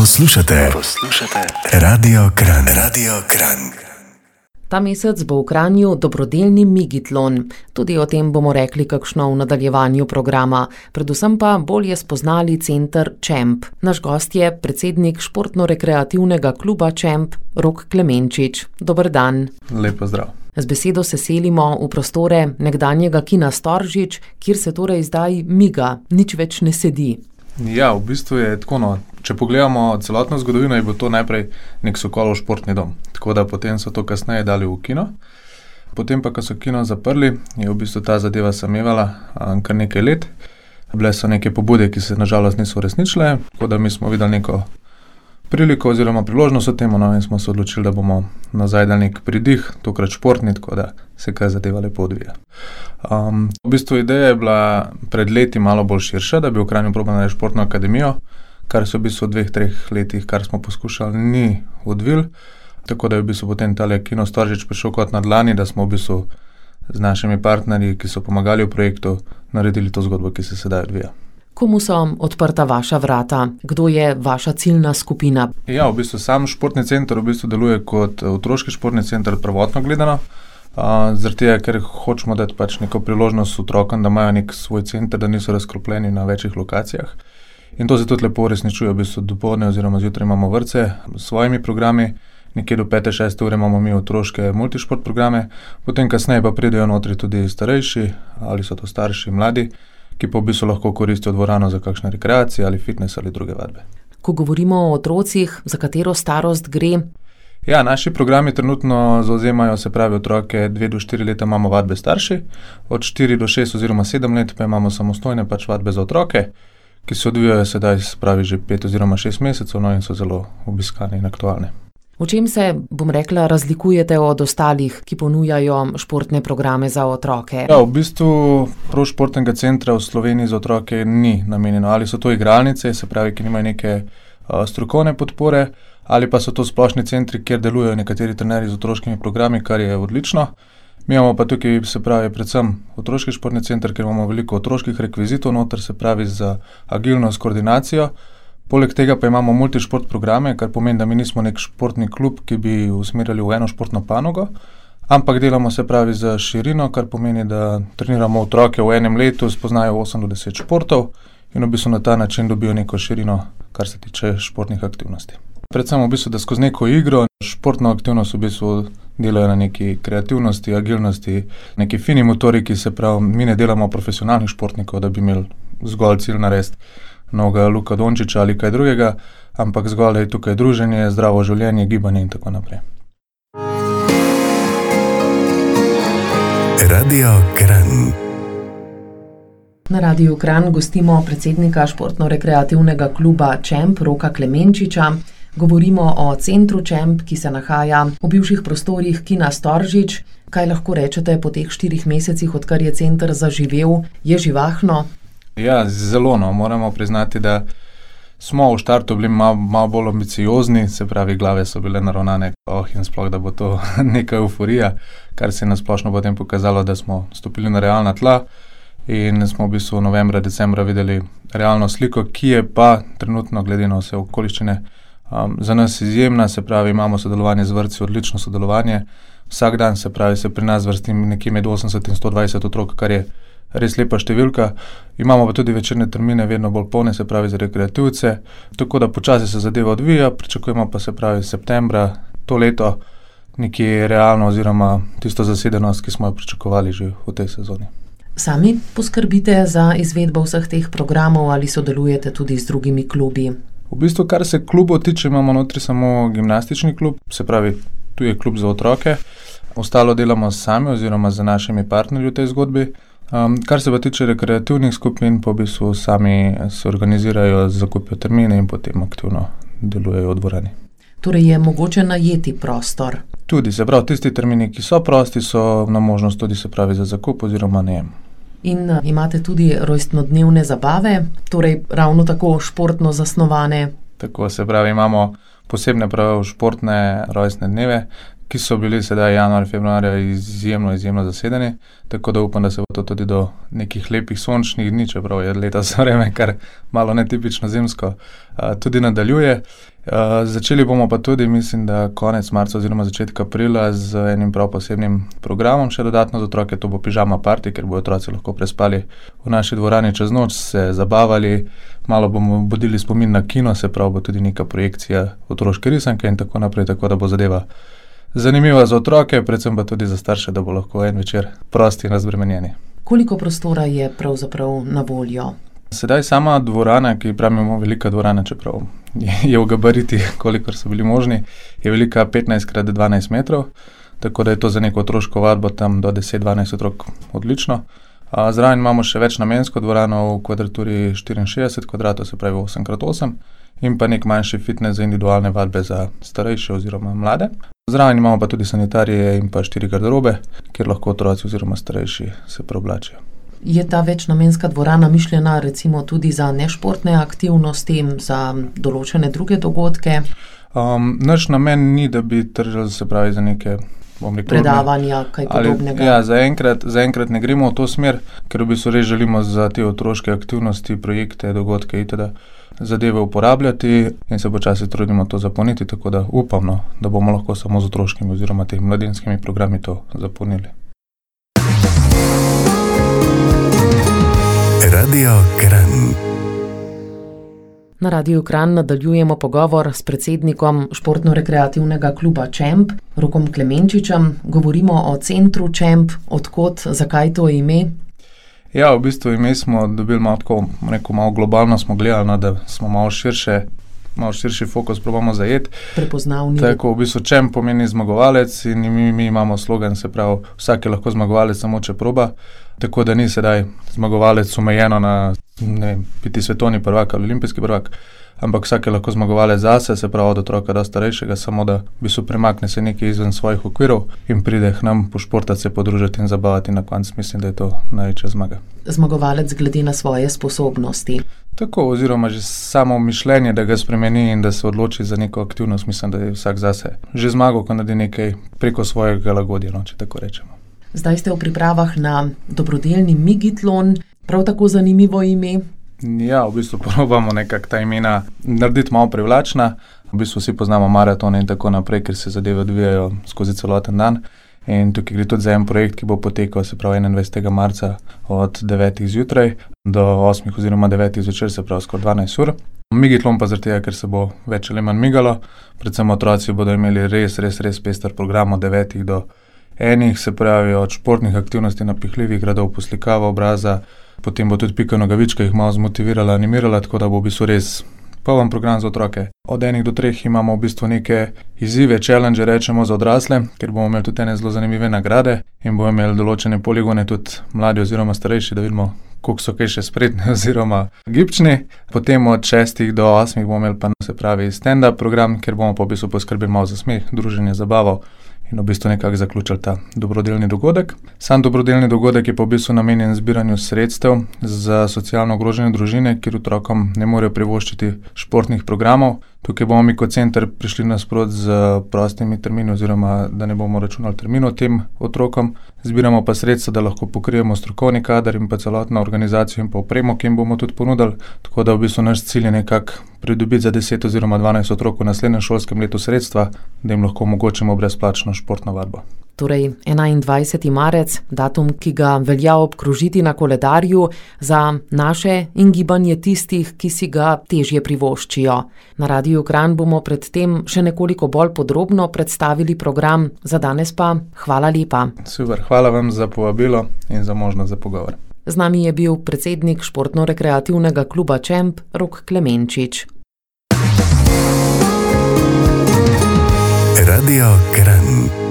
Poslušate, poslušate Radio Kran, Radio Kran. Ta mesec bo v Kranju dobrodelni Migitlon. Tudi o tem bomo rekli kakšno v nadaljevanju programa. Predvsem pa bolje spoznali center Čemp. Naš gost je predsednik športno-rekreativnega kluba Čemp, Rok Klemenčič. Dobr dan. Lepo zdrav. Z besedo se selimo v prostore nekdanjega kina Storžič, kjer se torej zdaj miga, nič več ne sedi. Ja, v bistvu je tako. No. Če pogledamo celotno zgodovino, je bil to najprej nek sokolov športni dom. Tako da potem so to kasneje dali v kino. Potem pa, ko so kino zaprli, je v bistvu ta zadeva samevala kar nekaj let. Bile so neke pobude, ki se nažalost niso uresničile, tako da mi smo videli neko priliko oziroma priložnost v tem, no, in smo se odločili, da bomo nazaj dali nek pridih, tokrat športni, tako da se kaj zadeva lepo odvija. Um, v bistvu ideja je bila pred leti malo bolj širša, da bi v Ukrajini probali narediti športno akademijo, kar se v bistvu v dveh, treh letih, kar smo poskušali, ni odvil. Tako da je v bistvu potem ta Kino Storžič prišel kot na dlani, da smo v bistvu z našimi partnerji, ki so pomagali v projektu, naredili to zgodbo, ki se sedaj odvija. Komu so odprta vaša vrata, kdo je vaša ciljna skupina? Ja, v bistvu sam športni center v bistvu deluje kot otroški športni center, prvotno gledano. Uh, Zaradi tega, ker hočemo dati pač neko priložnost otrokom, da imajo nek svoj center, da niso razkropljeni na večjih lokacijah. In to se tudi lepo uresničuje, v bistvu dopoledne oziroma zjutraj imamo vrtce s svojimi programi, nekje do 5-6 ure imamo mi otroške multišport programe, potem kasneje pa pridejo notri tudi starejši ali so to starši, mladi ki pa v bistvu lahko koristijo dvorano za kakšne rekreacije ali fitness ali druge vadbe. Ko govorimo o otrocih, za katero starost gre? Ja, naši programi trenutno zauzemajo, se pravi, otroke 2 do 4 leta imamo vadbe starši, od 4 do 6 oziroma 7 let pa imamo samostojne pač vadbe za otroke, ki se odvijajo sedaj, se pravi, že 5 oziroma 6 mesecev no, in so zelo obiskane in aktualne. V čem se, bom rekla, razlikujete od ostalih, ki ponujajo športne programe za otroke? Ja, v bistvu prav športnega centra v Sloveniji za otroke ni namenjeno. Ali so to igralnice, se pravi, ki nimajo neke uh, strokovne podpore, ali pa so to splošni centri, kjer delujejo nekateri trenerji z otroškimi programi, kar je odlično. Mi imamo pa tukaj, se pravi, predvsem otroški športni center, kjer imamo veliko otroških rekvizitov noter, se pravi, za agilnost, koordinacijo. Poleg tega pa imamo multišport programe, kar pomeni, da mi nismo nek športni klub, ki bi usmerjali v eno športno panogo, ampak delamo se pravi za širino, kar pomeni, da treniramo otroke v enem letu, spoznajo 8 do 10 športov in v bistvu na ta način dobijo neko širino, kar se tiče športnih aktivnosti. Predvsem v bistvu, da skozi neko igro, športno aktivnost v bistvu delajo na neki kreativnosti, agilnosti, neki fini motoriki, se pravi, mi ne delamo profesionalnih športnikov, da bi imeli zgolj cilj narediti novega Luka Dončiča ali kaj drugega, ampak zgolj je tukaj druženje, zdravo življenje, gibanje in tako naprej. Radio Kran. Na Radiu Kran gostimo predsednika športno-rekreativnega kluba Čemp Roka Klemenčiča. Govorimo o centru Čemp, ki se nahaja v bivših prostorih Kina Storžič. Kaj lahko rečete po teh štirih mesecih, odkar je center zaživel, je živahno, Ja, zelo no. Moramo priznati, da smo v startu bili malo mal bolj ambiciozni, se pravi, glave so bile naravnane, oh, in sploh, da bo to neka euforija, kar se je nasplošno potem pokazalo, da smo stopili na realna tla. In smo v bistvu novembra, decembra videli realno sliko, ki je pa trenutno, glede na vse okoliščine, um, za nas izjemna. Se pravi, imamo sodelovanje z vrtci, odlično sodelovanje. Vsak dan se pravi, se pri nas vrsti nekje med 80 in 120 otrok, kar je res lepa številka. Imamo pa tudi večerne termine, vedno bolj polne, se pravi za rekreativce. Tako da počasi se zadeva odvija, pričakujemo pa se pravi septembra to leto nekje realno, oziroma tisto zasedenost, ki smo jo pričakovali že v tej sezoni. Sami poskrbite za izvedbo vseh teh programov ali sodelujete tudi z drugimi klubi? V bistvu, kar se klubov tiče, imamo notri samo gimnastični klub, se pravi, tu je klub za otroke. Ostalo delamo sami oziroma z našimi partnerji v tej zgodbi. Um, kar se pa tiče rekreativnih skupin, pa v bistvu sami se organizirajo, zakupijo termine in potem aktivno delujejo v dvorani. Torej je mogoče najeti prostor. Tudi, se pravi, tisti termini, ki so prosti, so na možnost tudi se pravi za zakup oziroma najem. In uh, imate tudi rojstnodnevne zabave, torej ravno tako športno zasnovane. Tako se pravi, imamo posebne prav športne rojstne dneve, ki so bili sedaj januar, februarja izjemno, izjemno zasedeni. Tako da upam, da se bo to tudi do nekih lepih sončnih dni, čeprav je leta za vreme kar malo netipično zimsko, tudi nadaljuje. Začeli bomo pa tudi, mislim, da konec marca oziroma začetek aprila z enim prav posebnim programom, še dodatno za otroke, to bo pižama party, ker bodo otroci lahko prespali v naši dvorani čez noč, se zabavali, malo bomo budili spomin na kino, se pravi, bo tudi neka projekcija otroške risanke in tako naprej, tako da bo zadeva zanimiva za otroke, predvsem pa tudi za starše, da bo lahko en večer prosti in razbremenjeni. Koliko prostora je pravzaprav na voljo? Sedaj sama dvorana, ki pravimo velika dvorana, čeprav je v gabariti, kolikor so bili možni, je velika 15x12 metrov, tako da je to za neko otroško vadbo tam do 10-12 otrok odlično. Zraven imamo še večnamensko dvorano v kvadraturi 64 kvadratov, se pravi 8x8, in pa nek manjši fitness za individualne vadbe za starejše oziroma mlade. Zraven imamo pa tudi sanitarije in pa štiri garderobe, kjer lahko otroci oziroma starejši se preoblačijo. Je ta večnamenska dvorana mišljena recimo tudi za nešportne aktivnosti, za določene druge dogodke? Um, naš namen ni, da bi tržili se pravi za neke rekel, predavanja, kaj podobnega. Ja, zaenkrat za ne gremo v to smer, ker v bistvu res želimo za te otroške aktivnosti, projekte, dogodke itd. Zadeve uporabljati in se počasi trudimo to zapolniti, tako da upamo, da bomo lahko samo z otroškimi oziroma temi mladinskimi programi to zapolnili. Radio Kran. Na Radiu Kran nadaljujemo pogovor s predsednikom športno-rekreativnega kluba Čemp, Rokom Klemenčičem. Govorimo o centru Čemp, odkot, zakaj to ime. Ja, v bistvu ime smo dobili malo tako, neko malo globalno smo gledali, no, da smo malo širše. Malo širši fokus probamo zajeti. Prepoznavni. Tako v bistvu čem pomeni zmagovalec, in mi, mi imamo slogan, se pravi, vsak je lahko zmagovalec, samo če proba. Tako da ni sedaj zmagovalec omejeno na ne, biti svetovni prvak ali olimpijski prvak, ampak vsak je lahko zmagovalec zase, se pravi od otroka do starejšega, samo da bi se premaknil se nekaj izven svojih okvirov in pride k nam pošportati, se podružiti in zabavati. Na koncu mislim, da je to največja zmaga. Zmagovalec glede na svoje sposobnosti. Tako, oziroma že samo mišljenje, da ga spremeni in da se odloči za neko aktivnost, mislim, da je vsak zase že zmagal, ko naredi nekaj preko svojega lagodja, no, če tako rečemo. Zdaj ste v pripravah na dobrodelni Migitlon, prav tako zanimivo ime. Ja, v bistvu probujemo nekako ta imena narediti malo privlačna. V bistvu vsi poznamo maratone in tako naprej, ker se zadeve odvijajo skozi celoten dan. In tukaj gre tudi za en projekt, ki bo potekal, se pravi 21. marca od 9. zjutraj do 8. oziroma 9. zvečer, se pravi skoraj 12 ur. Migitlom pa zaradi tega, ker se bo več ali manj migalo, predvsem otroci bodo imeli res, res, res pester program od 9. do 12 enih, se pravi od športnih aktivnosti napihljivih gradov, poslikava obraza, potem bo tudi Pika Nogavička jih malo zmotivirala, animirala, tako da bo v bistvu res poln program za otroke. Od enih do treh imamo v bistvu neke izzive, challenge, rečemo za odrasle, ker bomo imeli tudi ene zelo zanimive nagrade in bomo imeli določene poligone tudi mladi oziroma starejši, da vidimo. Kako so kaj še spretni, oziroma gibčni. Potem od 6 do 8 bomo imeli pa se pravi stand-up program, kjer bomo pa v bistvu poskrbeli malo za smeh, druženje, zabavo in v bistvu nekako zaključili ta dobrodelni dogodek. Sam dobrodelni dogodek je pa v bistvu namenjen zbiranju sredstev za socialno ogrožene družine, kjer otrokom ne morejo privoščiti športnih programov. Tukaj bomo mi kot center prišli nasprot z prostimi termini, oziroma da ne bomo računali terminov tem otrokom. Zbiramo pa sredstva, da lahko pokrijemo strokovni kader in pa celotno organizacijo in pa opremo, ki jim bomo tudi ponudili. Tako da v bistvu naš cilj je nekako pridobiti za 10 oziroma 12 otrok v naslednjem šolskem letu sredstva, da jim lahko omogočimo brezplačno športno vadbo torej 21. marec, datum, ki ga velja obkrožiti na koledarju za naše in gibanje tistih, ki si ga težje privoščijo. Na Radiu Kran bomo predtem še nekoliko bolj podrobno predstavili program, za danes pa hvala lepa. Super, hvala vam za povabilo in za možnost za pogovor. Z nami je bil predsednik športno-rekreativnega kluba Čemp Rok Klemenčič. Radio Kran.